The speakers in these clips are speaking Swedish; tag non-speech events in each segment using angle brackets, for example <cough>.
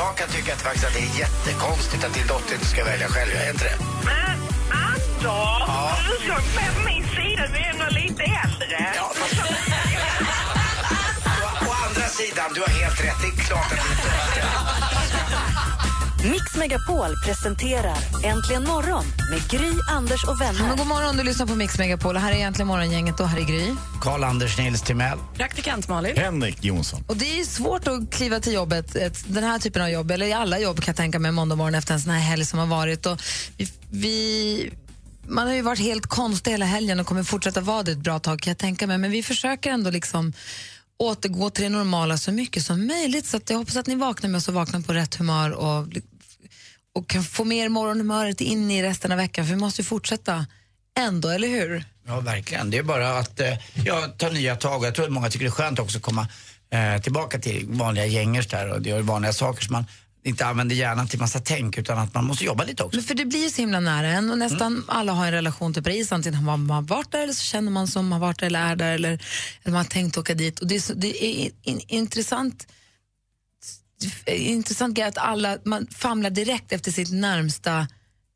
jag kan tycka att, faktiskt att det är jättekonstigt att din dotter inte ska välja själv. Jag är inte det. Men Anders, du såg på min sida, du är ändå lite äldre. Ja, fast... å, å andra sidan, du har helt rätt. Det är klart att du inte Mix Megapol presenterar Äntligen morgon med Gry, Anders och vänner. Men god morgon, du lyssnar på Mix Megapol. Här är egentligen morgongänget och här är Gry. Karl-Anders Nils Timell. Praktikant Malin. Henrik Jonsson. Och det är svårt att kliva till jobbet, ett, den här typen av jobb, eller i alla jobb kan jag tänka mig, måndag morgon efter en sån här helg som har varit. Och vi, vi, man har ju varit helt konstig hela helgen och kommer fortsätta vara det ett bra tag kan jag tänka mig. Men vi försöker ändå liksom återgå till det normala så mycket som möjligt. Så att jag hoppas att ni vaknar med oss och vaknar på rätt humör och, och kan få mer morgonhumöret in i resten av veckan. För vi måste ju fortsätta ändå, eller hur? Ja, verkligen. Det är bara att eh, ja, ta nya tag. Jag tror att många tycker det är skönt också att komma eh, tillbaka till vanliga gängers där och göra vanliga saker som man inte använder hjärnan till massa tänk utan att man måste jobba lite också. Men för det blir ju så himla nära en och nästan alla har en relation till Paris. Antingen har man har varit där eller så känner man som har varit där eller är där eller, eller man har tänkt åka dit. Och det är, så, det är in, intressant intressant grej att alla, man famlar direkt efter sitt närmsta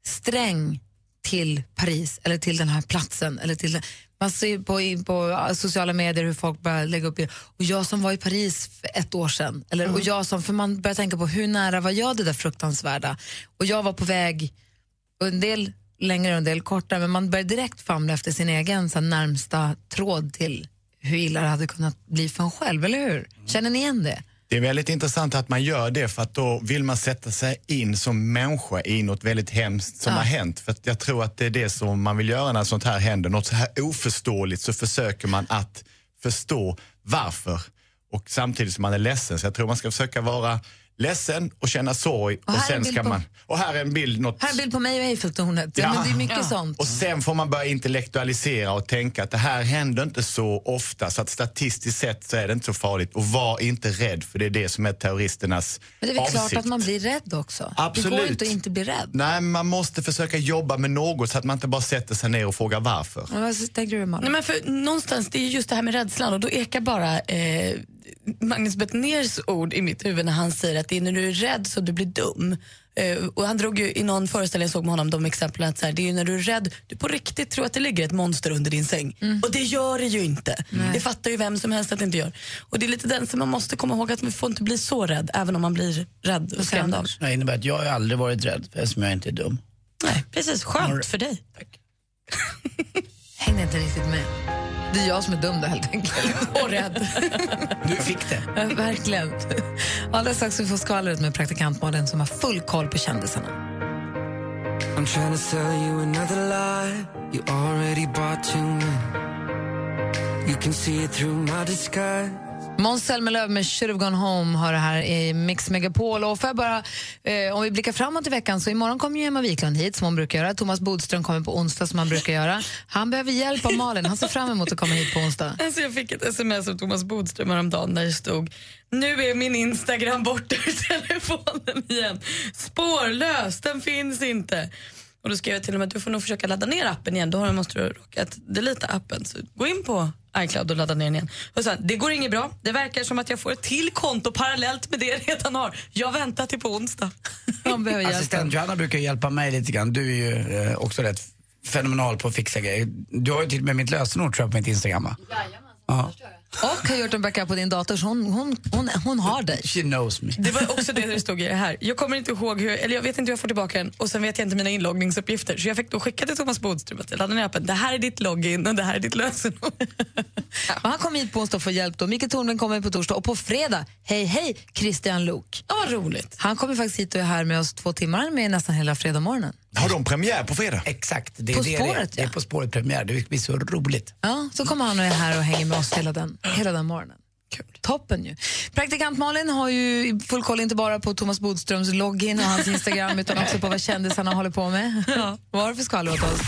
sträng till Paris eller till den här platsen. Eller till, man ser på, in på sociala medier hur folk börjar lägga upp och jag som var i Paris för ett år sedan. Eller, och jag som, för man börjar tänka på hur nära var jag det där fruktansvärda? Och jag var på väg, och en del längre och en del kortare, men man börjar direkt famla efter sin egen så närmsta tråd till hur illa det hade kunnat bli för en själv, eller hur? Känner ni igen det? Det är väldigt intressant att man gör det för att då vill man sätta sig in som människa i något väldigt hemskt som Ja. har hänt. För att jag tror att det är det som man vill göra när sånt här händer. Något så här oförståeligt så försöker man att förstå varför. Och samtidigt som man är ledsen. Så jag tror man ska försöka vara ledsen och känna sorg. Och här är en sen bild ska på- man, och här är en bild. Något, Här är en bild på mig och Eiffeltornet. Ja, men det är mycket sånt. Och sen får man börja intellektualisera och tänka att det här händer inte så ofta så att statistiskt sett så är det inte så farligt. Och var inte rädd för det är det som är terroristernas Men det är väl avsikt. klart att man blir rädd också. Det går Absolut. inte att inte bli rädd. Nej, man måste försöka jobba med något så att man inte bara sätter sig ner och frågar varför. Men Vad tänker du, Malin? Nej, men för någonstans, det är just det här med rädslan och då ekar bara eh, Magnus Bettners ord i mitt huvud när han säger att det är när du är rädd så du blir dum. Eh, och han drog ju i någon föreställning jag såg med honom de exemplen att så här, det är när du är rädd, du på riktigt tror att det ligger ett monster under din säng. Och det gör det ju inte. Det fattar ju vem som helst att det inte gör. Och det är lite den som man måste komma ihåg att man får inte bli så rädd även om man blir rädd och skrämd av. Det innebär att jag har aldrig varit rädd eftersom jag inte är dum. Nej, precis. Skönt för dig. <laughs> Hängde inte riktigt med. Det är jag som är dum där helt enkelt. <laughs> Och rädd. Du fick det. Ja, verkligen. Alldeles strax vi får skvallret med praktikant Malin som har full koll på kändisarna. I'm trying to sell you another lie. You already bought too many. You can see it through my disguise. Måns Zelmerlöw med Should have gone home har det här i Mix Megapol. Och för bara, eh, om vi blickar framåt i veckan så imorgon kommer ju Emma Wiklund hit som hon brukar göra. Thomas Bodström kommer på onsdag som han brukar göra. Han behöver hjälp av Malin. Han ser fram emot att komma hit på onsdag. Alltså jag fick ett sms av Thomas Bodström häromdagen där det stod Nu är min Instagram borta ur telefonen igen. Spårlös, den finns inte. Och Då skrev jag till honom att du får nog försöka ladda ner appen igen. Då har- måste du råkat delita appen. Så gå in på iCloud och ladda ner den igen. Och sen, det går inget bra. Det verkar som att jag får ett till konto parallellt med det jag redan har. Jag väntar till på onsdag. <laughs> Assistent Johanna brukar hjälpa mig lite grann. Du är ju eh, också rätt fenomenal på att fixa grejer. Du har ju till och med mitt lösenord tror jag på mitt Instagram va? Ja. Och har gjort en backup på din dator så hon, hon, hon, hon har dig. She knows me. Det var också det det stod i det här. Jag kommer inte ihåg hur, eller jag vet inte hur jag får tillbaka den och sen vet jag inte mina inloggningsuppgifter. Så jag fick då skicka till Thomas Bodström att jag laddade ner appen. Det här är ditt login och det här är ditt lösenord. Men han kommer hit på onsdag och får hjälp då. Micke Tornving kommer på torsdag och på fredag, hej hej, Christian Luuk. Ja, vad roligt. Han kommer faktiskt hit och är här med oss två timmar, med nästan hela fredag morgonen. Har de premiär på fredag? Exakt, det är På det spåret, det är. Det är ja. På spåret premiär. Det blir så roligt. Ja, så kommer han och är här och hänger med oss hela den, hela den morgonen. Toppen ju. Praktikant Malin har ju full koll inte bara på Thomas Bodströms login och hans Instagram utan också på vad kändisarna håller på med. <laughs> vad har du för skvaller åt oss?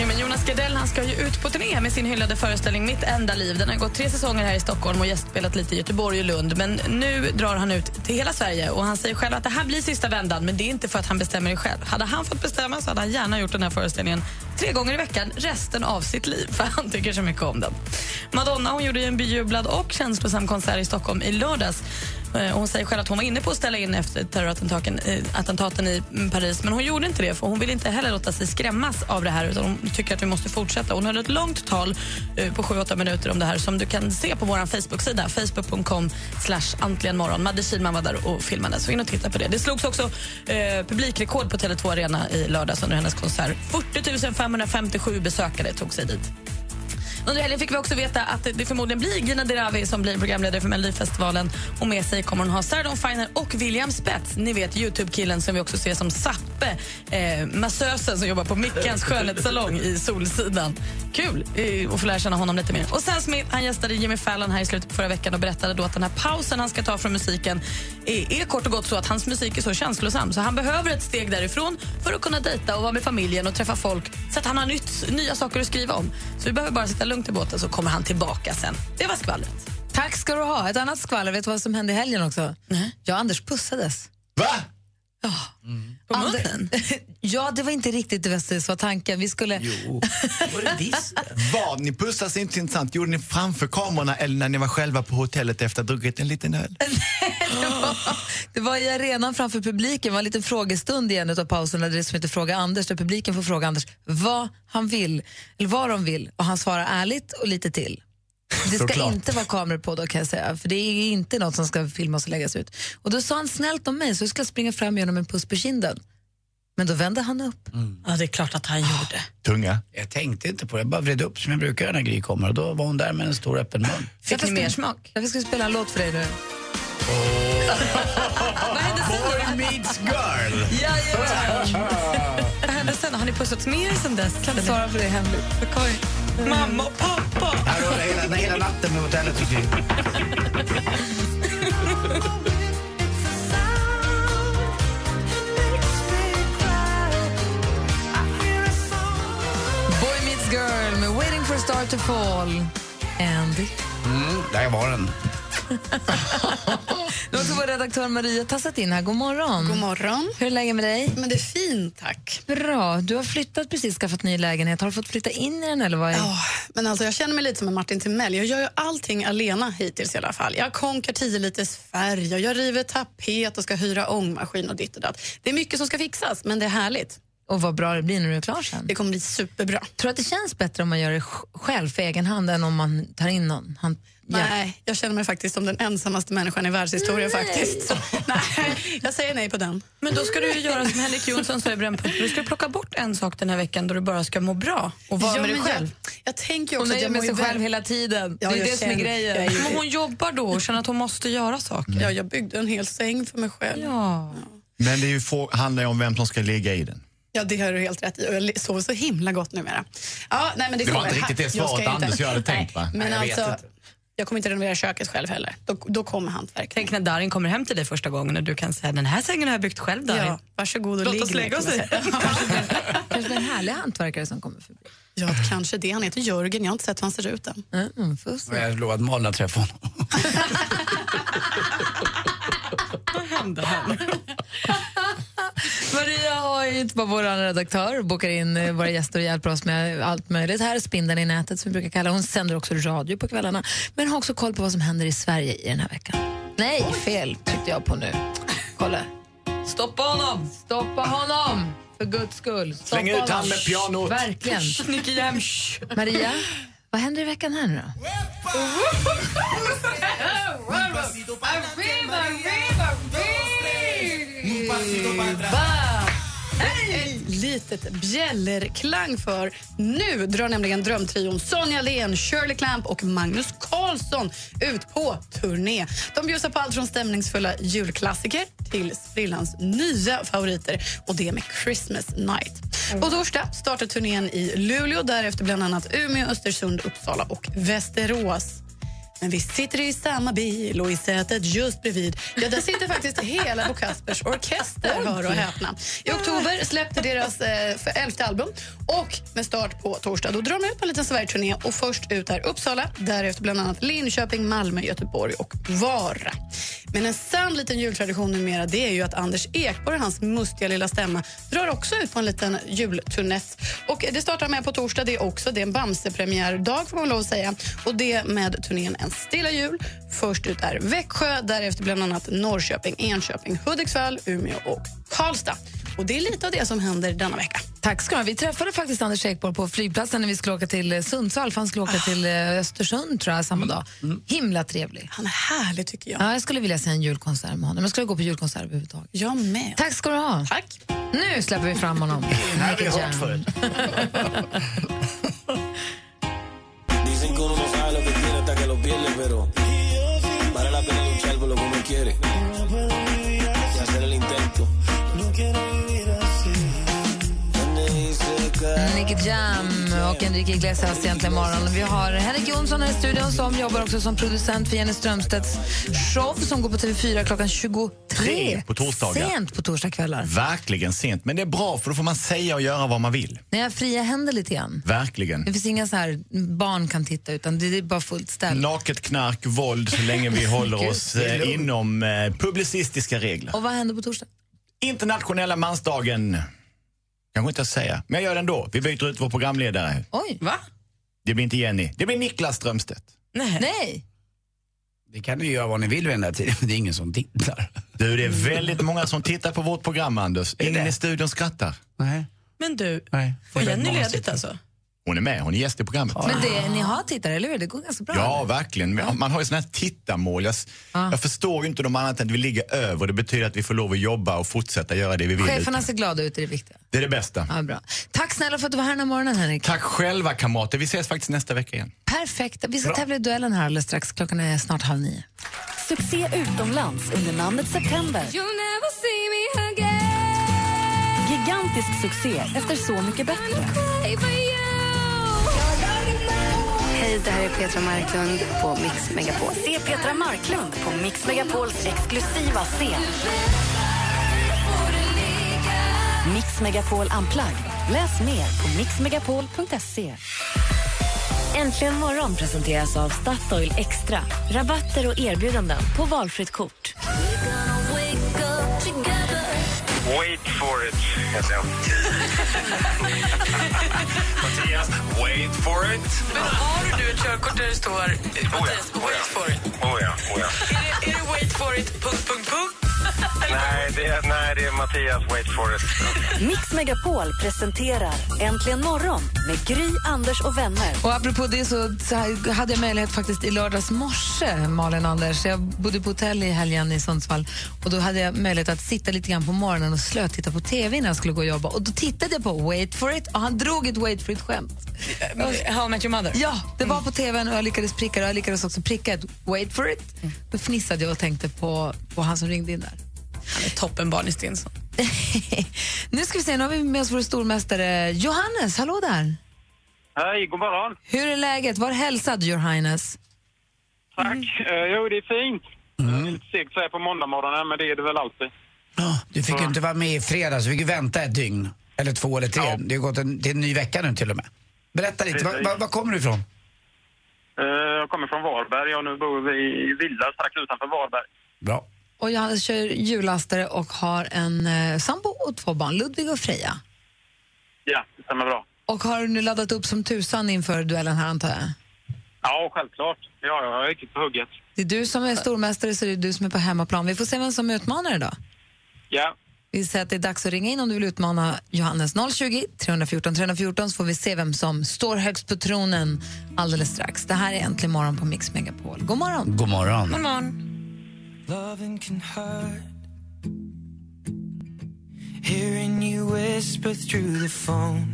Ja, men Jonas Gardell han ska ju ut på turné med sin hyllade föreställning Mitt enda liv. Den har gått tre säsonger här i Stockholm och gästspelat lite i Göteborg och Lund. Men nu drar han ut till hela Sverige och han säger själv att det här blir sista vändan. Men det är inte för att han bestämmer det själv. Hade han fått bestämma så hade han gärna gjort den här föreställningen tre gånger i veckan resten av sitt liv. För han tycker så mycket om den. Madonna hon gjorde en bejublad och känslosam konsert i Stockholm i lördags. Eh, hon säger själv att hon var inne på att ställa in efter terrorattentaten eh, i mm, Paris men hon gjorde inte det för hon vill inte heller låta sig skrämmas av det här utan hon tycker att vi måste fortsätta. Hon höll ett långt tal eh, på 7-8 minuter om det här som du kan se på vår Facebook-sida facebook.com antligenmorgon. Madde Kihlman var där och filmade så in och titta på det. Det slogs också eh, publikrekord på Tele2 Arena i lördags under hennes konsert. 40 557 besökare tog sig dit. Under helgen fick vi också veta att det förmodligen blir Gina Dirawi som blir programledare för Melodifestivalen. Och med sig kommer hon ha Sarah Dawn Finer och William Spets. Ni vet Youtube-killen som vi också ser som Sappe, eh, massösen som jobbar på Mickens skönhetssalong i Solsidan. Kul eh, att få lära känna honom lite mer. Och Sam Smith han gästade Jimmy Fallon här i slutet på förra veckan och berättade då att den här pausen han ska ta från musiken är, är kort och gott så att hans musik är så känslosam så han behöver ett steg därifrån för att kunna dejta och vara med familjen och träffa folk så att han har nytt, nya saker att skriva om. Så vi behöver bara sitta lugnt i båten så kommer han tillbaka sen. Det var skvallret. Tack ska du ha. Ett annat skvaller, vet du vad som hände i helgen också? Jag och Anders pussades. Va? På Ander- munnen? <laughs> ja, det var inte riktigt det som var tanken. Vi skulle... Jo, <laughs> var det visst? Vad? Ni pussas inte intressant. Gjorde ni framför kamerorna eller när ni var själva på hotellet efter att ha druckit en liten öl? <laughs> det, var, det var i arenan framför publiken. Det var en liten frågestund i en av pauserna där det som heter Fråga Anders, där publiken får fråga Anders vad han vill, eller vad de vill. Och han svarar ärligt och lite till. Det ska Såklart. inte vara kameror på då kan jag säga, för det är inte något som ska filmas och läggas ut. Och då sa han snällt om mig så jag skulle springa fram genom en puss på kinden. Men då vände han upp. Ja, det är klart att han gjorde. Tunga? Jag tänkte inte på det, jag bara vred upp som jag brukar göra när Gry kommer och då var hon där med en stor öppen mun. Fick ni mer smak? Därför ska vi spela en låt för dig nu. <laughs> Sen? Boy meets girl! Jajamän. <laughs> Vad hände sen? Har ni pussats mer sen dess? Kan du svara för det hemligt? Mamma och pappa. Här var det hela, hela natten med hotellet och. Boy Meets Girl med Waiting for a star to fall. Andy. Mm, där var den. <laughs> Nu har vår redaktör Maria tassat in här. God morgon. God morgon. Hur är läget med dig? Men det är fint, tack. Bra. Du har flyttat precis, skaffat ny lägenhet. Har du fått flytta in i den eller vad Ja, men alltså, jag känner mig lite som en Martin Timell. Jag gör ju allting alena hittills i alla fall. Jag konkar 10 liters färg, jag river tapet och ska hyra ångmaskin och ditt och datt. Det är mycket som ska fixas, men det är härligt. Och vad bra det blir när du är klar sen. Det kommer bli superbra. Tror du att det känns bättre om man gör det sj- själv för egen hand än om man tar in någon? Han, Nej, jag känner mig faktiskt som den ensammaste människan i världshistorien faktiskt. Så, nej, jag säger nej på den. Men då ska du ju göra som Henrik Jonsson säger i Brännpunkt. Du ska plocka bort en sak den här veckan då du bara ska må bra och vara Ja, med dig själv. Jag, jag tänker ju Hon också är jag med mår sig själv väl. hela tiden. Ja, det är det som är känner- grejen. är Men hon jobbar då och känner att hon måste göra saker. Ja, jag byggde en hel säng för mig själv. Ja. Men det är ju få, handlar ju om vem som ska ligga i den. Ja, det har du helt rätt i. Och jag sover så himla gott numera. Ja, nej, men det, Det var inte riktigt det Jag svaret inte- Anders jag hade tänkt, nej, va? Men Nej, jag vet alltså, inte. jag kommer inte renovera köket själv heller. Då, då kommer hantverkaren. Tänk när Darin kommer hem till dig första gången och du kan säga den här sängen har jag byggt själv Darin. Ja, varsågod och Låt ligg oss lägga oss i. <laughs> Kanske <laughs> en härlig hantverkare som kommer förbi. Ja, kanske det. Han heter Jörgen. Jag har inte sett hur han ser ut än. Mm, får se. Och jag har lovat Malin att träffa honom. <laughs> Vad hände här? Maria har ju bara vår redaktör bokar in eh, våra gäster och hjälper oss med allt möjligt. Här är spindeln i nätet som vi brukar kalla Hon sänder också radio på kvällarna men har också koll på vad som händer i Sverige i den här veckan. Nej, fel tyckte jag på nu. Kolla. Stoppa honom! Stoppa honom! För guds skull. Stoppa Släng ut honom. med pianot. Verkligen. Nicky Jam, shh. Maria, vad händer i veckan här nu då? Ett litet bjällerklang för nu drar nämligen drömtrion Sonja Len, Shirley Clamp och Magnus Carlsson ut på turné. De bjussar på allt från stämningsfulla julklassiker till sprillans nya favoriter och det med Christmas Night. På torsdag startar turnén i Luleå, därefter bland annat Umeå, Östersund, Uppsala och Västerås. Men vi sitter i samma bil och i sätet just bredvid. Ja, där sitter faktiskt hela Bo Kaspers Orkester, hör och häpna. I oktober släppte deras eh, för elfte album och med start på torsdag då drar de ut på en liten Sverigeturné och först ut är Uppsala, därefter bland annat Linköping, Malmö, Göteborg och Vara. Men en sann liten jultradition numera det är ju att Anders Ekborg, hans mustiga lilla stämma, drar också ut på en liten julturné. Och det startar med på torsdag. Det är också det är en Bamse-premiärdag får man lov att säga. Och det med turnén En stilla jul. Först ut är Växjö, därefter bland annat Norrköping, Enköping, Hudiksvall, Umeå och Karlstad. Och det är lite av det som händer denna vecka. Tack ska du ha. Vi träffade faktiskt Anders Ekborg på flygplatsen när vi skulle åka till eh, Sundsvall, för han skulle åka till eh, Östersund tror jag, samma dag. Himla trevlig. Han är härlig tycker jag. Ja, jag skulle vilja se en julkonsert med honom. Jag skulle gå på julkonsert överhuvudtaget. Jag med. Tack ska du ha. Tack. Nu släpper vi fram honom. Det <laughs> här har vi hört förut. <laughs> hasta que lo pierde, pero vale la pena luchar por lo que uno quiere y hacer el intento. Me Nicky Jam och Enrique Iglesias egentligen morgon. Vi har Henrik Jonsson här i studion som jobbar också som producent för Jenny Strömstedts show som går på TV4 klockan 23 Tre på torsdagar. Sent på torsdagskvällar. Verkligen sent, men det är bra för då får man säga och göra vad man vill. När jag fria händer lite grann. Verkligen. Det finns inga så här barn kan titta utan det är bara fullt ställ. Naket knark, våld, så länge vi <laughs> håller oss eh, inom eh, publicistiska regler. Och vad händer på torsdag? Internationella mansdagen. Kanske inte att säga, men jag gör det ändå. Vi byter ut vår programledare. Oj. Va? Det blir inte Jenny, det blir Niklas Strömstedt. Nej. Nej. Det kan ni göra vad ni vill vid den där tiden, men det är ingen som tittar. Du, det är väldigt många som tittar på vårt program, Anders. Ingen i studion skrattar. Nej. Men du, Nej. får Jenny ledigt alltså? Hon är med, hon är gäst i programmet. Men det, ni har tittare, eller hur? Det går ganska bra. Ja, eller? verkligen. Man har ju såna här tittarmål. Jag, Ja. jag förstår ju inte dem annat än att vi ligger över. Det betyder att vi får lov att jobba och fortsätta göra det vi vill. Cheferna ser glada ut, är det viktiga. Det är det bästa. Ja, bra. Tack snälla för att du var här den här morgonen, Henrik. Tack själva kamrater. Vi ses faktiskt nästa vecka igen. Perfekt. Vi ska tävla i duellen här alldeles strax. Klockan är snart halv nio. Succé utomlands under namnet September. Gigantisk succé efter Så mycket bättre. Det här är Petra Marklund på Mix Megapol. Se Petra Marklund på Mix Megapols exklusiva scen. Mix Megapol Unplugged. Läs mer på mixmegapol.se. Äntligen morgon presenteras av Statoil Extra. Rabatter och erbjudanden på valfritt kort. Wait for it, heter jag. <laughs> Mattias, wait for it. Men har du ett körkort där det står Mattias, wait for it? Oh ja, oh ja. Är det, är det wait for it, punkt, punkt, punkt? Nej, det är, nej, det är Mattias, wait for it. Mix Megapol presenterar Äntligen morgon med Gry, Anders och vänner. Och apropå det så, så hade jag möjlighet faktiskt i lördags morse, Malin Anders. Jag bodde på hotell i helgen i Sundsvall och då hade jag möjlighet att sitta lite grann på morgonen och slötitta på TV innan jag skulle gå och jobba. Och då tittade jag på Wait for it och han drog ett Wait for it-skämt. How I Met Your Mother? Ja, det var på TVn och jag lyckades pricka det. Jag lyckades också pricka ett Wait for it. Då fnissade jag och tänkte på, på han som ringde in där. Han är toppenbarn i Stensson. <laughs> nu ska vi se, nu har vi med oss vår stormästare Johannes. Hallå där! Hej, god morgon. Hur är läget? Var hälsad, Your Highness. Tack. Eh, jo, det är fint. Det är lite segt så här på måndagmorgonen, men det är det väl alltid. Du fick ju inte vara med i fredags, du fick ju vänta ett dygn. Eller två eller tre. Det har gått en, till en ny vecka nu till och med. Berätta lite, var, var, var kommer du ifrån? Eh, jag kommer från Varberg och nu bor vi i Villa strax utanför Varberg. Bra. Och Johannes kör hjullastare och har en eh, sambo och två barn, Ludvig och Freja. Ja, det stämmer bra. Och har du nu laddat upp som tusan inför duellen här antar jag? Ja, självklart. Ja, jag är riktigt på hugget. Det är du som är stormästare så det är du som är på hemmaplan. Vi får se vem som utmanar idag. Ja. Vi säger att det är dags att ringa in om du vill utmana Johannes 020 314 314 så får vi se vem som står högst på tronen alldeles strax. Det här är Äntligen morgon på Mix Megapol. God morgon! God morgon. God morgon. Loving can hurt. Hearing you whisper through the phone.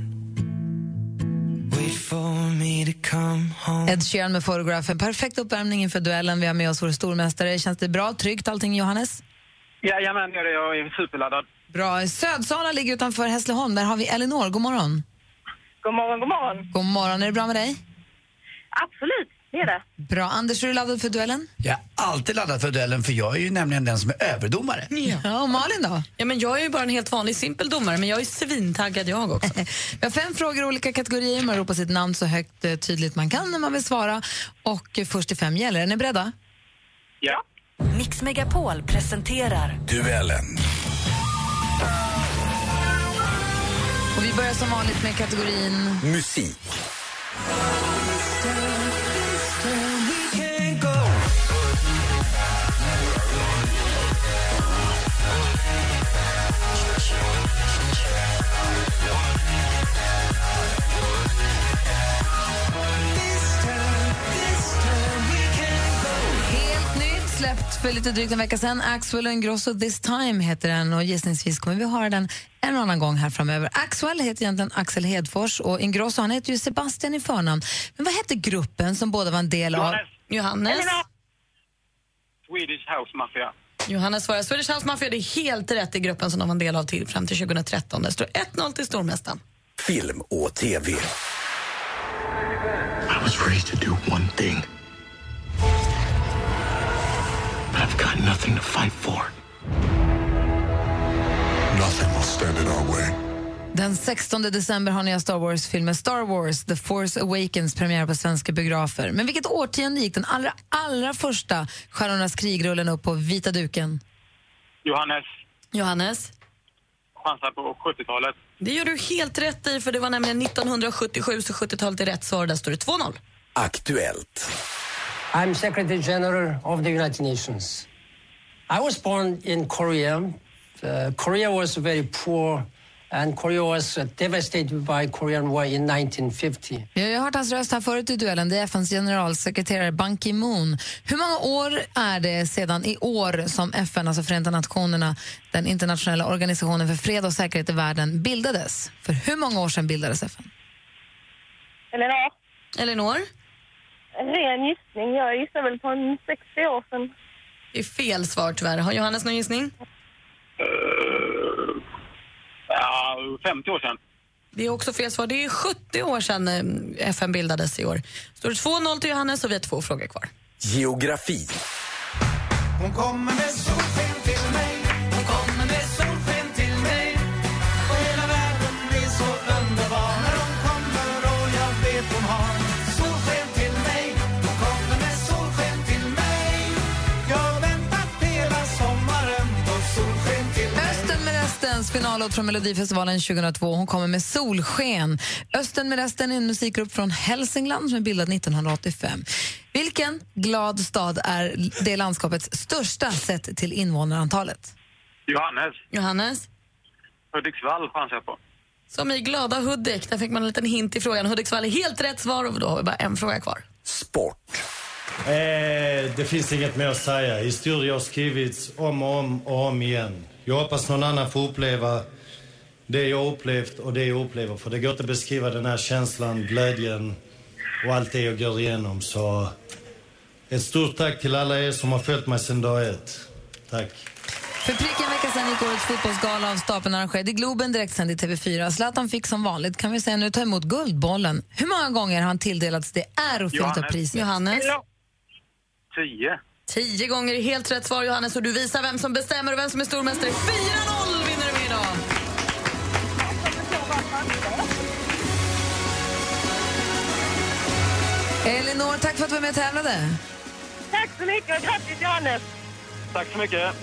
Wait for me to come home. Ed Sheeran med Photograph. En perfekt uppvärmning inför duellen. Vi har med oss vår stormästare. Känns det bra? Tryggt allting, Johannes? Jajamän, det. Jag är superladdad. Bra. Södsala ligger utanför Hässleholm. Där har vi Elinor. God morgon. God morgon, god morgon. God morgon. Är det bra med dig? Absolut. Det är det. Bra. Anders, är du laddad för duellen? Jag är alltid laddad för duellen för jag är ju nämligen den som är överdomare. Ja, och Malin då? Ja, men jag är ju bara en helt vanlig simpel domare, men jag är svintaggad jag också. <laughs> Vi har fem frågor i olika kategorier. Man ropar sitt namn så högt eh, tydligt man kan när man vill svara. Och eh, först till fem gäller. Är ni beredda? Ja. Mix Megapol presenterar Duellen. Och vi börjar som vanligt med kategorin... Musik. Släppt för lite drygt en vecka sedan. Axwell och Ingrosso This Time heter den och gissningsvis kommer vi höra den en annan gång här framöver. Axwell heter egentligen Axel Hedfors och Ingrosso han heter ju Sebastian i förnamn. Men vad hette gruppen som båda var en del av? Johannes. Johannes. Elena. Swedish House Mafia. Johannes svarar Swedish House Mafia. Det är helt rätt i gruppen som de var en del av till, fram till 2013. Det står 1-0 till stormästaren. Film och TV. I was raised to do one thing. I've got nothing to fight for. Nothing will stand in our way. Den 16 december har nya Star Wars-filmen Star Wars The Force Awakens premiär på svenska biografer. Men vilket årtionde gick den allra, allra första Stjärnornas krig-rullen upp på vita duken? Johannes. Johannes. Chansar på 70-talet. Det gör du helt rätt i, för det var nämligen 1977, så 70-talet är rätt svar. Där står det 2-0. Aktuellt. I'm Secretary General of the United Nations. I was born in Korea. Uh, Korea was very poor and Korea was uh, devastated by Korean War in 1950. Vi har hört hans röst här förut i duellen. Det är FNs generalsekreterare Ban Ki-Moon. Hur många år är det sedan i år som FN, alltså Förenta Nationerna, den internationella organisationen för fred och säkerhet i världen, bildades? För hur många år sedan bildades FN? Elena. Elinor? Ren gissning. Jag gissar väl på en 60 år sedan. Det är fel svar tyvärr. Har Johannes någon gissning? Uh, ja, 50 år sedan. Det är också fel svar. Det är 70 år sedan eh, FN bildades i år. Står det 2-0 till Johannes och vi har två frågor kvar. Geografi. Hon kommer med solsken restens finallåt från Melodifestivalen 2002. Hon kommer med Solsken. Östen med resten är en musikgrupp från Hälsingland som är bildad 1985. Vilken glad stad är det landskapets största sett till invånarantalet? Johannes. Johannes? Hudiksvall chansar jag på. Som i glada Hudik. Där fick man en liten hint i frågan. Hudiksvall är helt rätt svar och då har vi bara en fråga kvar. Eh, det finns inget mer att säga. Historier har skrivits om och om och om igen. Jag hoppas någon annan får uppleva det jag upplevt och det jag upplever. För det går inte att beskriva den här känslan, glädjen och allt det jag går igenom. Så ett stort tack till alla er som har följt mig sedan dag ett. Tack. För prick en vecka sedan gick årets fotbollsgala av stapeln arrangerad i Globen direktsänd i TV4. Zlatan fick som vanligt kan vi säga nu ta emot Guldbollen. Hur många gånger har han tilldelats det ärofyllda priset? Johannes? Tio. Tio gånger är helt rätt svar, Johannes. Och du visar vem som bestämmer och vem som är stormästare. 4-0 vinner du med idag. Elinor, tack för att du var med och tävlade. Tack så mycket och grattis Johannes. Tack så mycket.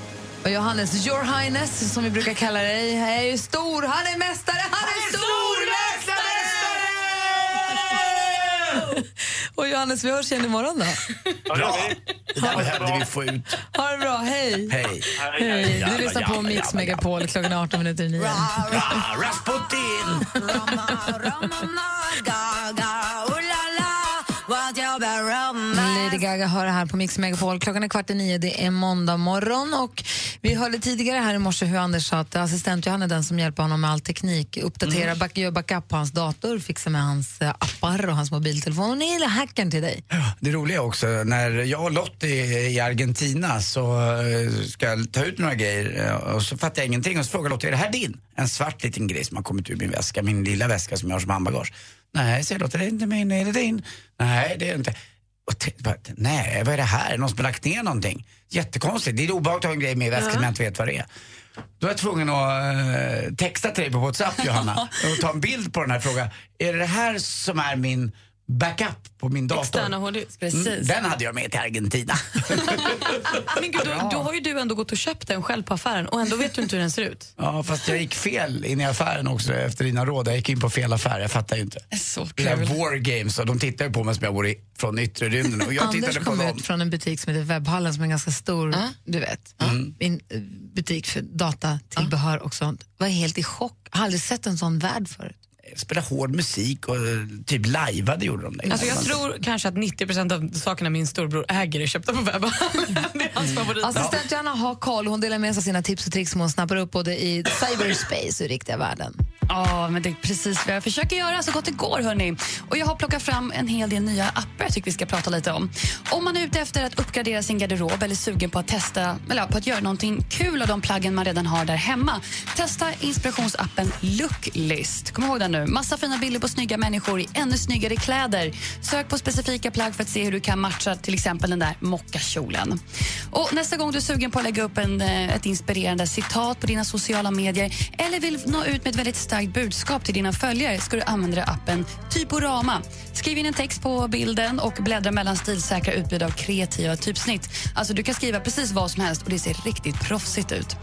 Och Johannes, your highness, som vi brukar kalla dig, är ju stor. Han är mästare, han är stormästare! Och Johannes, vi hörs igen imorgon då. Bra. Det där behövde vi få ut. Ha det bra, hej! Hej. Hej. Du lyssnar på Mix Megapol klockan är 18 minuter i nio. Ah, Rasputin! Lady Gaga hör här på Mix Megapol. Klockan är kvart i nio, det är måndag morgon. Och vi hörde tidigare här i morse hur Anders sa att assistent Johan är den som hjälper honom med all teknik. Uppdaterar, Mm. back, gör backup på hans dator, fixar med hans eh, appar och hans mobiltelefon. Och ni är hackern till dig. Det roliga också, när jag och Lottie är i Argentina så eh, ska jag ta ut några grejer eh, och så fattar jag ingenting och så frågar Lottie, är det här din? En svart liten grej som har kommit ur min väska, min lilla väska som jag har som handbagage. Nej, säger Lottie, det är inte min, är det din? Nej, det är inte. Och tänkte nej, vad är det här? Någon som har lagt ner någonting? Jättekonstigt. Det är obehagligt att ha en grej med i väskan Ja. men jag inte vet vad det är. Då är jag tvungen att eh, texta till dig på WhatsApp, <laughs> Johanna, och ta en bild på den här frågan. Är det det här som är min backup på min dator? Externa hårddisk, precis. Mm, den hade jag med till Argentina. <laughs> Men gud, då, då har ju du ändå gått och köpt den själv på affären och ändå vet du inte hur den ser ut. Ja, fast jag gick fel in i affären också efter dina råd. Jag gick in på fel affär, jag fattar ju inte. Så kul. War Games, och de tittar ju på mig som jag vore från yttre rymden. Och jag Anders kom ut från en butik som heter Webbhallen som är en ganska stor du vet, in, eh, butik för datatillbehör och sånt. Var helt i chock. Har aldrig sett en sån värld förut. Spela hård musik och eh, typ lajvade gjorde de det. Alltså jag tror kanske att 90% av sakerna min storbror äger är köpta på webben. <laughs> det är hans favorit. Assistent Johanna har koll. Hon delar med sig av sina tips och tricks som hon snappar upp både i cyberspace och i riktiga världen. Ja, men det är precis vad jag försöker göra så gott det går. Hörni. Och jag har plockat fram en hel del nya appar jag tycker vi ska prata lite om. Om man är ute efter att uppgradera sin garderob eller sugen på att testa eller på att göra någonting kul av de plaggen man redan har där hemma. Testa inspirationsappen Looklist. Kom ihåg den nu. Massa fina bilder på snygga människor i ännu snyggare kläder. Sök på specifika plagg för att se hur du kan matcha till exempel den där mockakjolen. Och nästa gång du är sugen på att lägga upp en, eh, ett inspirerande citat på dina sociala medier eller vill nå ut med ett väldigt starkt budskap till dina följare ska du använda appen Typorama. Skriv in en text på bilden och bläddra mellan stilsäkra utbud av kreativa typsnitt. Alltså Du kan skriva precis vad som helst och det ser riktigt proffsigt ut.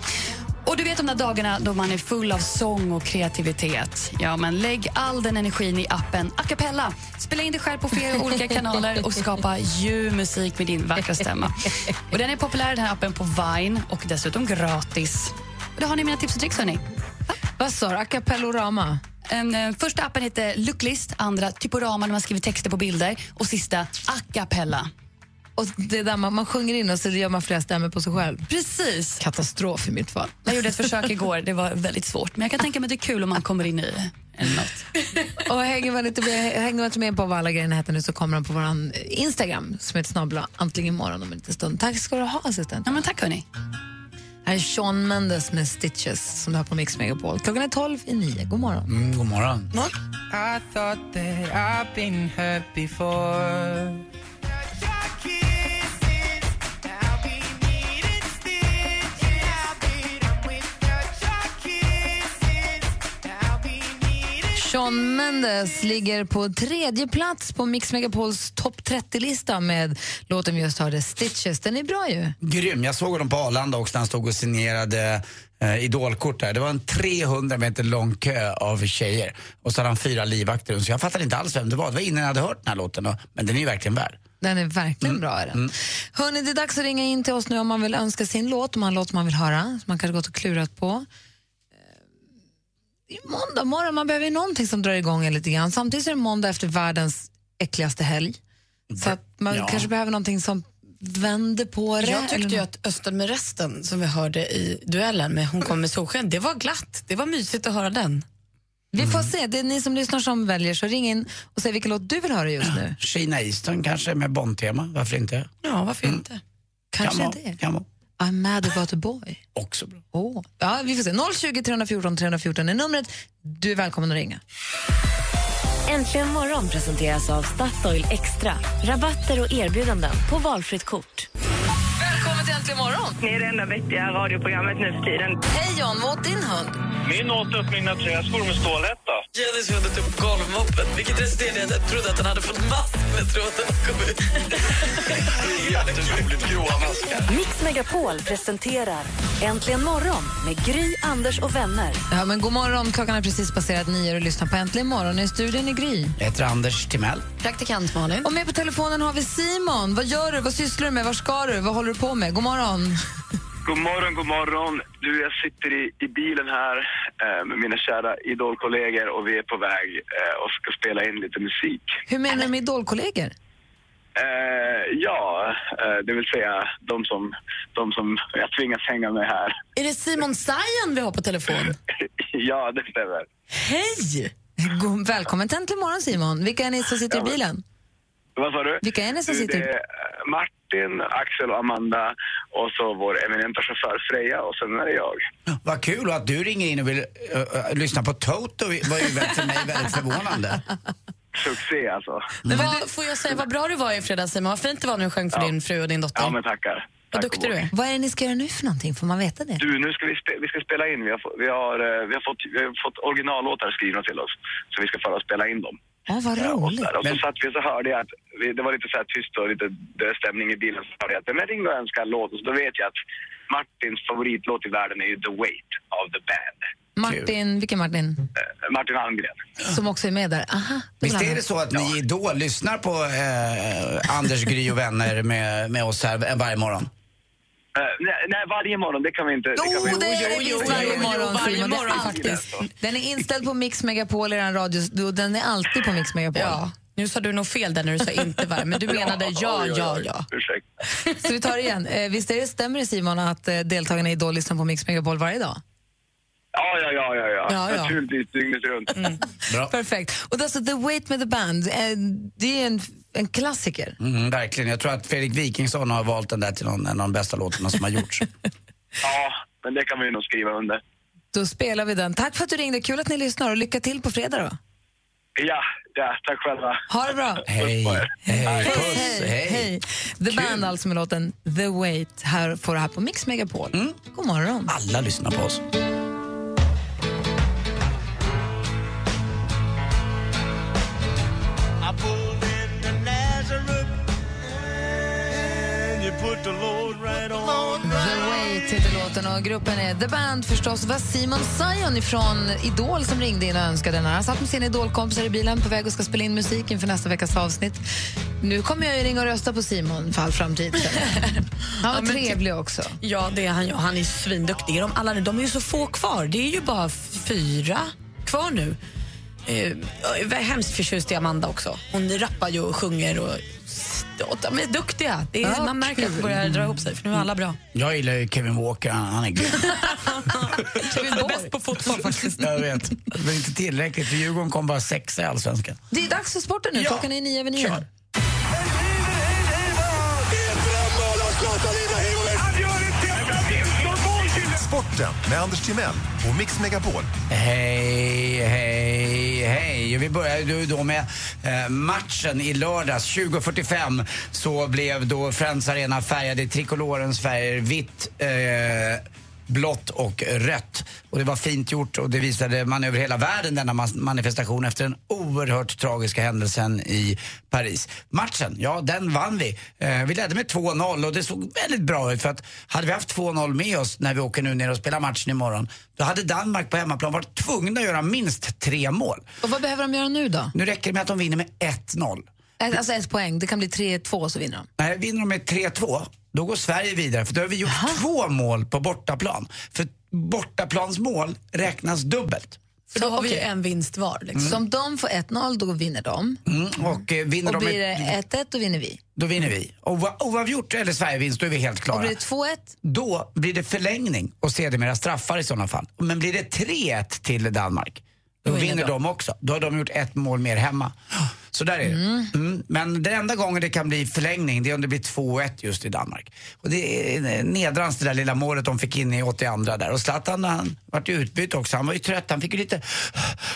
Och du vet de där dagarna då man är full av sång och kreativitet. Ja, men lägg all den energin i appen A Cappella. Spela in dig själv på flera <laughs> olika kanaler och skapa ljuv musik med din vackra stämma. Och den är populär den här appen på Vine och dessutom gratis. Och det har ni mina tips och tricks hörni. Vad sa du? A Cappellorama? En, eh, första appen heter Looklist, andra Typorama när man skriver texter på bilder och sista A Cappella. Och det är där man, man sjunger in och så gör man flera stämmor på sig själv. Precis. Katastrof i mitt fall. Jag gjorde ett försök igår, det var väldigt svårt. Men jag kan tänka mig att det är kul om man kommer in i. Eller något. <laughs> Och hänger man inte med, hänger man inte med på vad alla grejerna heter nu så kommer de på vår Instagram som heter snabbla antingen imorgon om en liten stund. Tack ska du ha assistent. Ja, men tack hörni. Här är Sean Mendes med Stitches som du har på Mix Megapol. Klockan är 12 i 9. God morgon. Mm, god morgon. I thought Sean Mendes ligger på tredje plats på Mix Megapols topp 30-lista med låten vi just hörde, Stitches. Den är bra ju. Grym. Jag såg honom på Arlanda också när han stod och signerade eh, idolkort där. Det var en 300 meter lång kö av tjejer. Och så hade han fyra livvakter. Så jag fattade inte alls vem det var. Det var innan jag hade hört den här låten. och- Men den är ju verkligen värd. Den är verkligen Mm. bra. Är den. Hörrni, det är dags att ringa in till oss nu om man vill önska sin låt, om man har en låt man vill höra, som man kanske gått och klurat på. Det är måndag morgon, man behöver ju någonting som drar igång en lite grann. Samtidigt är det måndag efter världens äckligaste helg. Så att man Ja. kanske behöver någonting som vänder på det. Jag tyckte ju att Östen med resten som vi hörde i duellen med Hon kommer med solsken, det var glatt. Det var mysigt att höra den. Vi får se, det är ni som lyssnar som väljer, så ring in och säg vilken låt du vill höra just nu. <clears throat> Sheena Easton kanske med Bond-tema. Varför inte? Ja, varför inte? Kanske kan det. Kan. I'm mad about a boy. Också bra. Oh. Ja, vi får se. 020 314 314 är numret. Du är välkommen att ringa. Äntligen morgon presenteras av Statoil Extra. Rabatter och erbjudanden på valfritt kort. Äntligen morgon! Ni är det enda vettiga radioprogrammet nu för tiden. Hej John, vad åt din hund? Min åt upp mina träskor med stålhätta. Jennys hund åt upp golvmoppen, vilket resulterade i att jag trodde att den hade fått mask när tråden kom ut. Jätteroligt gråa maskar. Mix Megapol presenterar Äntligen morgon med Gry, Anders och vänner. Ja, men god morgon. Klockan är precis passerat nio och lyssnar på Äntligen morgon. I studion är Gry. Jag heter Anders Timell. Praktikant Malin. Och med på telefonen har vi Simon. Vad gör du? Vad sysslar du med? Var ska du? Vad håller du på med? God morgon. God morgon, god morgon. Du, jag sitter i, i bilen här eh, med mina kära idolkollegor och vi är på väg eh, och ska spela in lite musik. Hur menar du med idolkollegor? Eh, ja, eh, det vill säga de som, de som jag tvingas hänga med här. Är det Simon Sajan vi har på telefon? <laughs> ja, det stämmer. Hej! God, välkommen till Äntligen morgon Simon. Vilka är ni som sitter i bilen? Vad sa du? Vilka är ni som Du, sitter Det är eh, Martin, Axel och Amanda och så vår eminenta chaufför Freja och sen är det jag. Vad kul att du ringer in och vill uh, lyssna på Toto var ju för mig väldigt förvånande. <laughs> succé alltså. Men vad, får jag säga vad bra du var i fredags Simon? Vad fint det var när du sjöng för Ja. din fru och din dotter. Ja, men tackar. Vad Tack duktig du är. Vad är det ni ska göra nu för någonting? Får man veta det? Du, nu ska vi, spe- vi ska spela in. Vi har, vi, har, vi, har fått, vi har fått originallåtar skrivna till oss. Så vi ska föra och spela in dem. Ja, vad roligt. Där. Och så satt vi och så hörde jag att vi, det var lite så här tyst och lite död stämning i bilen. Så hörde jag att men ring och önska en låt. Och så då vet jag att Martins favoritlåt i världen är ju The Weight of the Band. Martin, vilken Martin? Eh, Martin Almgren. Som också är med där. Aha, då Visst är det så att ni Idol lyssnar på eh, Anders, Gry och vänner med, med oss här varje morgon? Eh, nej, nej, varje morgon, det kan vi inte. det kan vi Jo, det är det jo, visst varje jo, morgon, varje Simon. Det är morgon faktiskt. Den är inställd på Mix Megapol, er radio. och Den är alltid på Mix Megapol. Ja. Nu sa du nog fel där när du sa inte varje, men du menade ja, ja, ja. Ursäkta. <laughs> Så vi tar det igen. Eh, Visst är det, stämmer det Simon att eh, deltagarna i Idol lyssnar på Mix Megapol varje dag? Ja, ja, ja, ja, ja. Ja, ja. Naturligtvis dygnet runt. Bra. Perfekt. Och alltså The Wait med the Band. Det är en, en klassiker. Mm, verkligen. Jag tror att Fredrik Wikingsson har valt den där till någon, en av de bästa låtarna som har gjorts. <laughs> Ja, men det kan vi nog skriva under. Då spelar vi den. Tack för att du ringde. Kul att ni lyssnar och lycka till på fredag då. Ja, ja, tack själva. Ha det bra. Hej. Hej. Hej. Hej. The Band alltså med låten The Wait. Här får du här på Mix Megapol. Mm. God morgon. Alla lyssnar på oss. Låten och gruppen är The Band förstås. Var Simon Sion ifrån Idol som ringde in och önskade den här. Han satt med sina idolkompisar i bilen på väg och ska spela in musik inför nästa veckas avsnitt. Nu kommer jag ju ringa och rösta på Simon för all framtid. <laughs> Han var Ja, men trevlig också. Ja, det är han ju. Han är svinduktig. De, alla, de är ju så få kvar. Det är ju bara fyra kvar nu. Eh, jag är hemskt förtjust i Amanda också. Hon rappar ju och sjunger och de är duktiga. Det är, Ja, man märker att det börjar dra ihop sig, för nu är alla bra. Jag gillar ju Kevin Walker, han, han är grym. <laughs> Kevin är bäst på fotboll faktiskt. Jag vet. Men inte tillräckligt, för Djurgården kom bara sexa i Allsvenskan. Det är dags för sporten nu. Ja. Klockan är nio över nio. Kör. Sporten med Anders Timell och Mix Megapol. Hej, hej, hej. Vi börjar ju då med eh, matchen i lördags. 20.45 så blev då Friends Arena färgad i trikolorens färger. Vitt, eh, blått och rött. Och det var fint gjort och det visade man över hela världen denna manifestation efter den oerhört tragiska händelsen i Paris. Matchen, ja den vann vi. Eh, vi ledde med 2-0 och det såg väldigt bra ut för att hade vi haft 2-0 med oss när vi åker nu ner och spelar matchen imorgon då hade Danmark på hemmaplan varit tvungna att göra minst tre mål. Och vad behöver de göra nu då? Nu räcker det med att de vinner med 1-0. Alltså ett poäng. Det kan bli 3-2 så vinner de. Nej, vinner de med 3-2, då går Sverige vidare. För då har vi gjort två mål på bortaplan. För bortaplansmål räknas dubbelt. För då har vi ju en vinst var. Liksom. Så om de får 1-0, då vinner de. Mm, och eh, vinner Och de blir det 1-1, då vinner vi. då vinner vi. Och oavgjort eller Sverigevinst, då är vi helt Och klara. blir det 2-1, Då blir det förlängning och sedermera straffar i sådana fall. Men blir det 3-1 till Danmark, då, vinner de. också. Då har de gjort ett mål mer hemma. Så där är det. Mm. Men den enda gången det kan bli förlängning, det är om det blir 2-1 just i Danmark. Och det är nedrans det där lilla målet de fick in i 82 där. Och Zlatan han vart ju utbytt också. Han var ju trött, han fick ju lite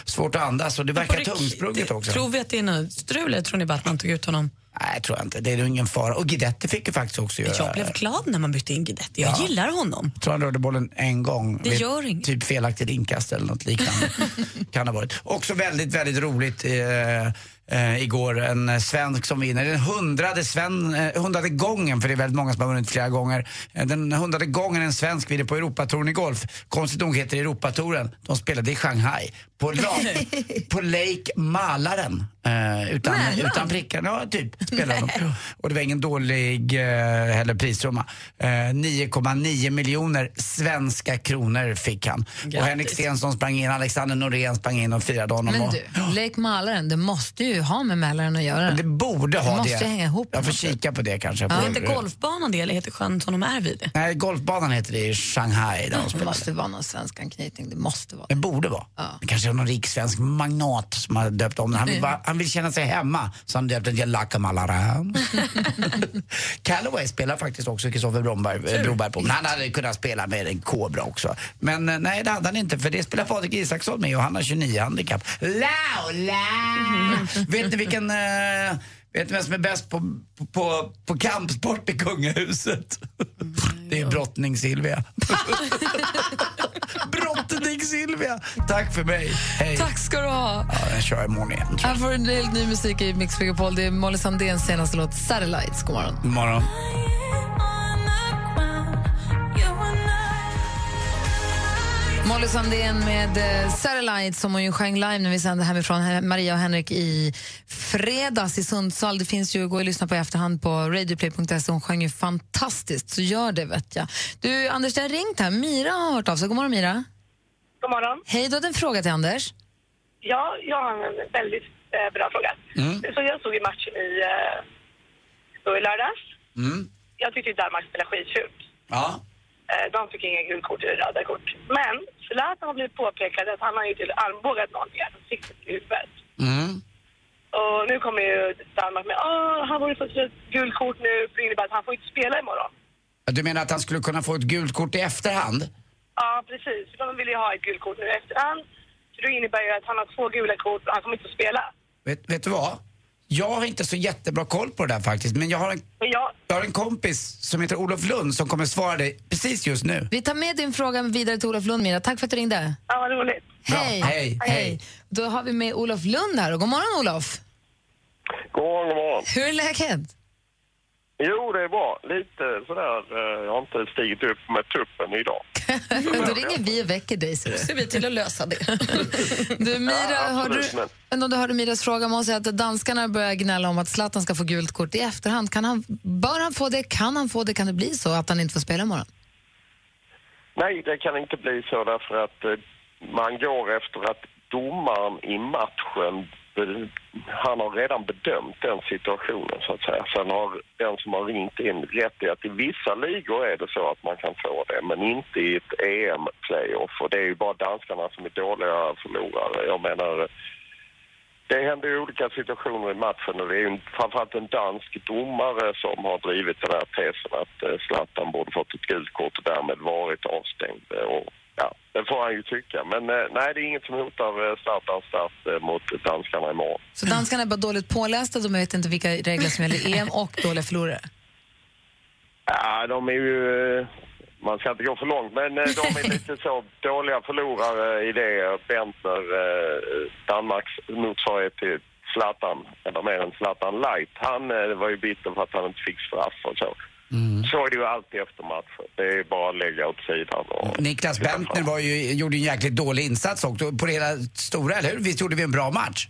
svårt att andas och det verkar tungsprunget också. Tror vi att det är något strul eller tror ni bara att man tog ut honom? Nej, tror jag inte. Det är nog ingen fara. Och Guidetti fick ju faktiskt också göra... Jag blev glad när man bytte in Guidetti. Jag Ja. gillar honom. Jag tror han rörde bollen en gång. Det gör inget. Typ felaktigt inkast eller något liknande. <laughs> kan ha varit. Också väldigt, väldigt roligt eh, eh, igår. En eh, svensk som vinner. Den hundrade, sven, eh, hundrade gången, för det är väldigt många som har vunnit flera gånger. Eh, den hundrade gången en svensk vinner på Europatouren i golf. Konstigt nog heter det Europatouren. De spelade i Shanghai. På, la, <laughs> på Lake Malaren. Eh, utan, utan prickar. Ja, typ. <laughs> Spelade de. Och det var ingen dålig eh, heller prissumma. Eh, 9,9 miljoner svenska kronor fick han. Grattis. Och Henrik Stenson sprang in, Alexander Norén sprang in och firade honom. Men och, du, Lake Mälaren, det måste ju ha med Mälaren att göra. det borde ha Det det. måste ju hänga ihop på Jag får kika på det kanske. Ja. På- Heter golfbanan det eller heter sjön som de är vid det? Nej, golfbanan heter det i Shanghai där de Det måste vara någon svensk anknytning. Det måste vara. Det borde vara. Det kanske är någon rik svensk magnat som har döpt om den. Han vill, bara, han vill känna sig hemma, så han döpte den till Laka Malaram. <laughs> Calloway spelar faktiskt också Kristoffer Broberg på, men han hade kunnat spela med en kobra också. Men eh, nej, det hade han inte, för det spelar Patrik Isaksson med och han har 29 handikapp. Laula! <laughs> vet ni vilken... Eh, vet ni vem som är bäst på, på, på, kampsport i kungahuset? Det är brottning Silvia. <laughs> brottning Silvia! Tack för mig. Hej. Tack ska du ha. Ja, jag kör imorgon igen. Här får du en helt ny musik i Mix Megapol. Det är Molly Sandéns senaste låt Satellites. God morgon. God morgon. Molly Sandén med eh, Satellites som hon ju sjöng live när vi sände hemifrån He- Maria och Henrik i fredags i Sundsvall. Det finns ju att gå och lyssna på i efterhand på radioplay.se. Hon sjöng ju fantastiskt, så gör det vet jag. Du, Anders, det har ringt här. Mira har hört av sig. God morgon, Mira. God morgon. Hej, du hade en fråga till Anders. Ja, jag har en väldigt eh, bra fråga. Mm. Så jag såg ju matchen i, eh, i lördags. Mm. Jag tyckte ju Danmark spelade skitfult. Ja. Eh, de fick inga gulkort eller röda kort. Men Zlatan har blivit påpekad att han har ju till armbågat någon i ansiktet i huvudet. Mm. Och nu kommer ju Danmark med åh, han borde fått ett gult kort nu för det innebär att han får inte spela imorgon. Du menar att han skulle kunna få ett gult kort i efterhand? Ja, precis. De vill ju ha ett gult kort nu i efterhand. Så det innebär ju att han har två gula kort och han kommer inte att spela. Vet, vet du vad? Jag har inte så jättebra koll på det där faktiskt, men jag har en, jag, jag har en kompis som heter Olof Lund som kommer svara dig precis just nu. Vi tar med din fråga vidare till Olof Lund, Mira. Tack för att du ringde. ja vad roligt. Hej. Hej, hej. Då har vi med Olof Lund här. Och god morgon, Olof. God morgon, god morgon. Hur är läget? Jo, det är bra. Lite sådär, eh, jag har inte stigit upp med tuppen idag. <laughs> Då ringer vi och väcker dig. Så ser vi till att lösa det. <laughs> Du, Mira, Ja, hörde du, absolut, men om du hörde Miras fråga, måste jag säga att danskarna börjar gnälla om att Zlatan ska få gult kort i efterhand. Kan han, bör han få det? Kan han få det? Kan det bli så att han inte får spela imorgon? Nej, det kan inte bli så därför att eh, man går efter att domaren i matchen, han har redan bedömt den situationen så att säga. Sen har den som har ringt in rätt i att i vissa ligor är det så att man kan få det, men inte i ett EM-playoff. Och det är ju bara danskarna som är dåliga förlorare. Jag menar, det händer ju olika situationer i matchen och det är ju framförallt en dansk domare som har drivit den här tesen att eh, Zlatan borde fått ett gult kort och därmed varit avstängd. Och, ja, det får han ju tycka. Men eh, nej, det är inget som hotar eh, Zlatans start eh, mot danskarna imorgon. Så danskarna är bara dåligt pålästa, de vet inte vilka regler som gäller i EM och dåliga förlorare. Ja, de är ju... Man ska inte gå för långt, men de är lite så dåliga förlorare i det. Bentner, Danmarks motsvarighet till Zlatan, eller mer än Zlatan Light, han var ju bitter för att han inte fick straff och så. Så är det ju alltid efter matchen. Det är bara att lägga åt sidan. Och... Niklas Bentner var ju, gjorde en jäkligt dålig insats också på det hela stora, eller hur? Visst gjorde vi en bra match?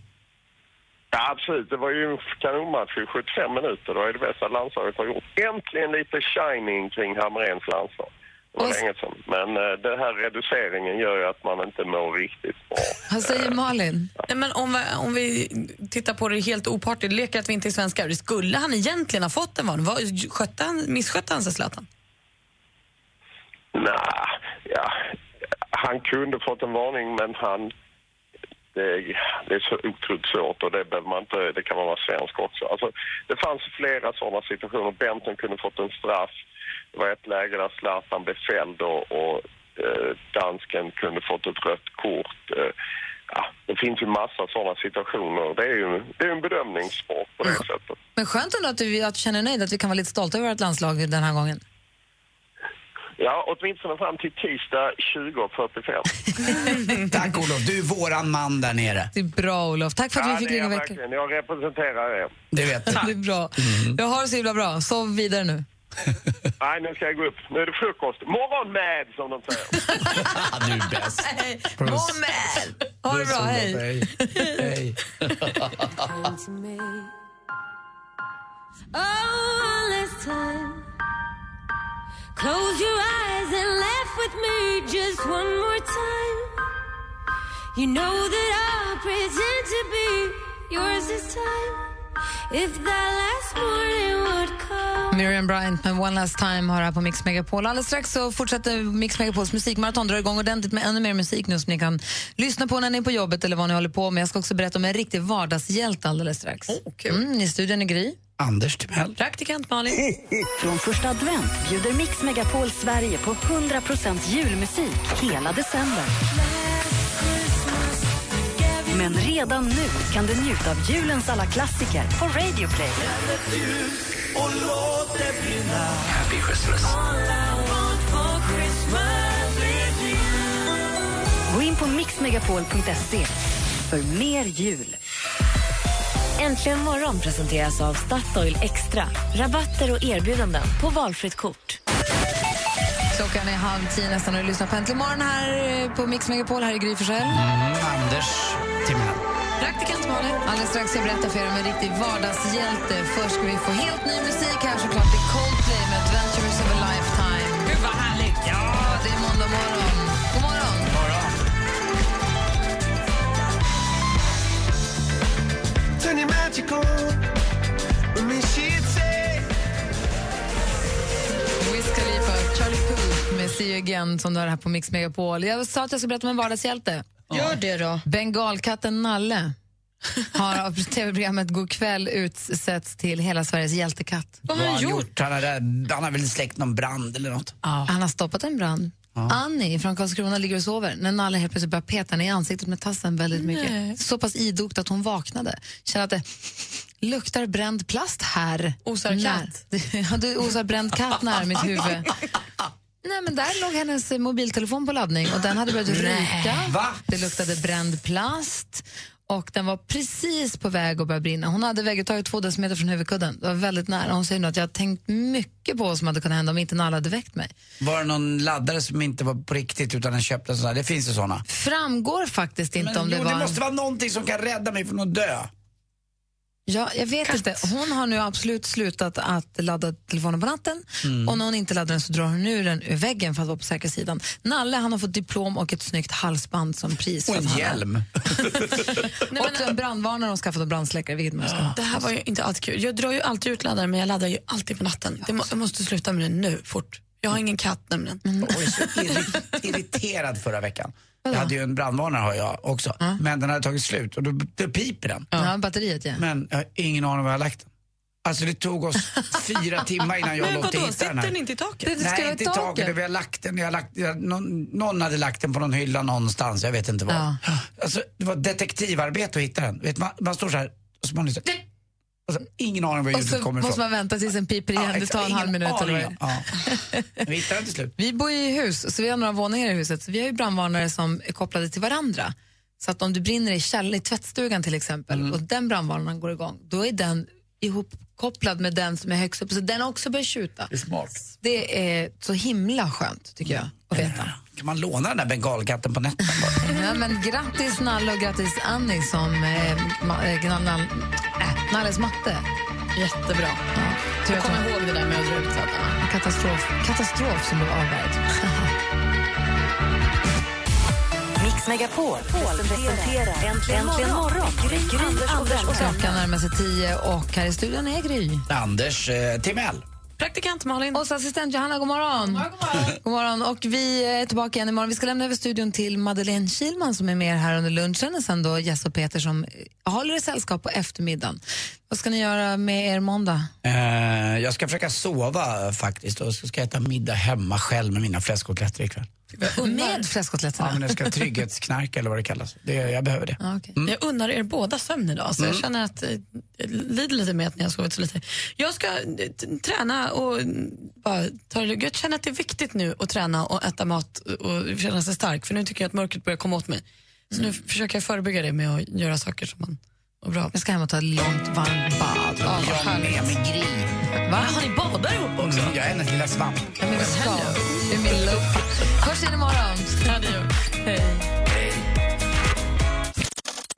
Ja, absolut. Det var ju en kanonmatch i 75 minuter. Det är det bästa landslaget har gjort. Äntligen lite shining kring Hamrens landslag. Det var länge sedan. Men eh, den här reduceringen gör ju att man inte mår riktigt bra. Vad säger Malin? Nej, men om, vi, om vi tittar på det helt opartigt, leker att vi inte är svenskar. Skulle han egentligen ha fått en varning? Skötte han, misskötte han sig, Zlatan? Nej, ja. Han kunde fått en varning, men han... Det, det är så otroligt svårt och det, behöver man inte, det kan man vara svensk också. Alltså, det fanns flera sådana situationer. Benten kunde fått en straff. Det var ett läge där Zlatan blev fälld och, och eh, dansken kunde fått ett rött kort. Eh, ja, det finns ju massa sådana situationer. Det är ju det är en bedömningssport på det sättet. Men skönt ändå att du, att du känner nöjd, att vi kan vara lite stolta över vårt landslag den här gången. Ja, åtminstone fram till tisdag 20.45. <laughs> Tack Olof, du är våran man där nere. Det är bra, Olof. Tack för att ja, vi fick ringa och jag representerar er. Det vet <laughs> Det är bra. Jag har det så himla bra. Sov vidare nu. <laughs> Nej, nu ska jag gå upp. Nu är det frukost. Morgonmäd, som de säger. <laughs> du är bäst. Moment! Ha det bra, hej. Hej. Last <laughs> time. Close your eyes and laugh with me just one more time. You know that I'll pretend to be yours this time. If that last morning would come. Miriam Bryant med One Last Time har här på Mix Megapol. Alldeles strax så fortsätter Mix Megapols musikmaraton drar igång ordentligt med ännu mer musik nu som ni kan lyssna på när ni är på jobbet eller vad ni håller på med. Jag ska också berätta om en riktig vardagshjälte alldeles strax. Mm, I studion är Gry. Anders Timell. Praktikant Malin. <laughs> Från första advent bjuder Mix Megapol Sverige på 100% julmusik hela december. Men redan nu kan du njuta av julens alla klassiker på Radio Play. Happy Christmas. Gå in på mixmegapol.se för mer jul. Äntligen morgon presenteras av Statoil Extra. Rabatter och erbjudanden på valfritt kort. Klockan är halv tio nästan och du lyssnar på Äntligen morgon här eh, på Mix Megapol. Här är Gry Forssell. Mm, Anders Timell. Praktikant Malin. Alldeles strax ska jag berätta för er om en riktig vardagshjälte. Först ska vi få helt ny musik här såklart. Det är Coldplay med Adventures of a Lifetime. Gud vad härligt! Ja, det är måndag morgon. God morgon. Turn your. Wiz Khalifa, Charlie Puth See you again som du har här på Mix Megapol. Jag sa att jag ska berätta om en vardagshjälte. Gör det då. Bengalkatten Nalle har av tv-programmet God kväll utsetts till hela Sveriges hjältekatt. Vad har han gjort? Han har, han har väl släckt någon brand eller något? Han har stoppat en brand. Annie från Karlskrona ligger och sover när Nalle helt plötsligt börjar peta henne i ansiktet med tassen väldigt mycket. Nej. Så pass idogt att hon vaknade. Känner att det luktar bränd plast här. Osar katt? När- <laughs> Ja, det osar bränd katt nära mitt huvud. <laughs> Nej, men där låg hennes mobiltelefon på laddning och den hade börjat ryka. Va? Det luktade bränd plast och den var precis på väg att börja brinna. Hon hade vägguttaget två decimeter från huvudkudden. Det var väldigt nära. Hon säger nu att jag har tänkt mycket på vad som hade kunnat hända om inte Nalle hade väckt mig. Var det någon laddare som inte var på riktigt utan den köpte en sån här? Det finns ju såna. Framgår faktiskt inte Men om det jo, var... det måste vara någonting som kan rädda mig från att dö. Ja, jag vet inte. Hon har nu absolut slutat att ladda telefonen på natten Mm. och när hon inte laddar den så drar hon ur den ur väggen för att vara på säkra sidan. Nalle han har fått diplom och ett snyggt halsband som pris. Och en hjälm. <laughs> <laughs> och en brandvarnare och skaffat en brandsläckare, vilket man ska ha. Det här var ju inte allt kul. Jag drar ju alltid ut laddare men jag laddar ju alltid på natten. Det må, jag måste sluta med det nu, fort. Jag har ingen katt nämligen. Jag var så irri- irriterad förra veckan. Jag hade ju en brandvarnare har jag också. Men den hade tagit slut och då, då piper den. Ja, batteriet ja. Men jag har ingen aning var jag har lagt den. Alltså det tog oss <laughs> fyra timmar innan jag låg till hitta den sitter här. den inte i taket? Nej, inte i taket. Vi har lagt den, jag har lagt, jag, någon, någon hade lagt den på någon hylla någonstans, jag vet inte var. Ja. Alltså, det var detektivarbete att hitta den. Vet, man, man står så här och så man lyssnar. Och så, ingen aning var Och ljudet så kommer måste ifrån. man vänta tills en piper igen. Ja, det tar en halv minut. Eller vad. Ja. Vi hittade den till slut. <laughs> Vi bor i hus, så vi har några våningar i huset. Så vi har ju brandvarnare som är kopplade till varandra. Så att om det brinner i käll, i tvättstugan till exempel, Mm. och den brandvarnaren går igång, då är den ihopkopplad med den som är högst upp, så den också börjar tjuta. Det är smart. Det är så himla skönt, tycker jag, att veta. Kan man låna den där bengalkatten på nätten bara? Ja, men grattis Nalle och grattis Annie som eh, ma- eh, nall, äh, Nalles matte. Jättebra. Tur att Kom hon- ihåg det där med att dra ut. Katastrof, katastrof som blev avvärjd. <laughs> Mix Megapol presenterar Äntligen morgon. Gry, Anders och vänner. Klockan närmar sig tio och här i studion är Gry. Anders eh, Timell. Praktikant Malin. Och så assistent Johanna, god morgon. God morgon, god morgon. Och vi är tillbaka igen imorgon. Vi ska lämna över studion till Madeleine Kilman som är med här under lunchen och sen då Jess och Peter som håller er sällskap på eftermiddagen. Vad ska ni göra med er måndag? Eh, jag ska försöka sova faktiskt och så ska jag äta middag hemma själv med mina fläskkotletter ikväll. Med fläskkotletterna? Ja, men jag ska trygghetsknarka eller vad det kallas. Det, jag behöver det. Ah, okay. Jag unnar er båda sömn idag, så Mm. jag känner att eh, jag lider lite med att ni har sovit så lite. Jag ska eh, träna och mm, bara ta det. Jag känner att det är viktigt nu att träna och äta mat och känna sig stark, för nu tycker jag att mörkret börjar komma åt mig. Så nu försöker jag förebygga det med att göra saker som man mår bra. Jag ska hem och ta ett långt varmt bad. Ja, jag med med Gry. Va? Har ni badar ihop också? Mm, jag är hennes lilla svamp. Ja, men vi ska. Det är min lupp. Hörs igen imorgon. Ja, det gör vi. Hej.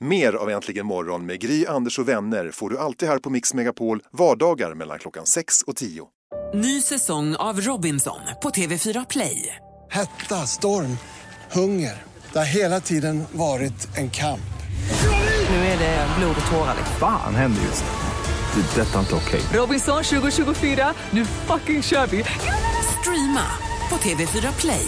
Mer av Äntligen morgon med Gry, Anders och vänner får du alltid här på Mix Megapol vardagar mellan klockan 6 och 10. Ny säsong av Robinson på TV4 Play. Hetta, storm, hunger. Det har hela tiden varit en kamp. Nu är det blod och tårar. Fan händer just nu. Det. är Detta är inte okej. Robinson 2024, nu fucking kör vi! Streama på TV4 Play.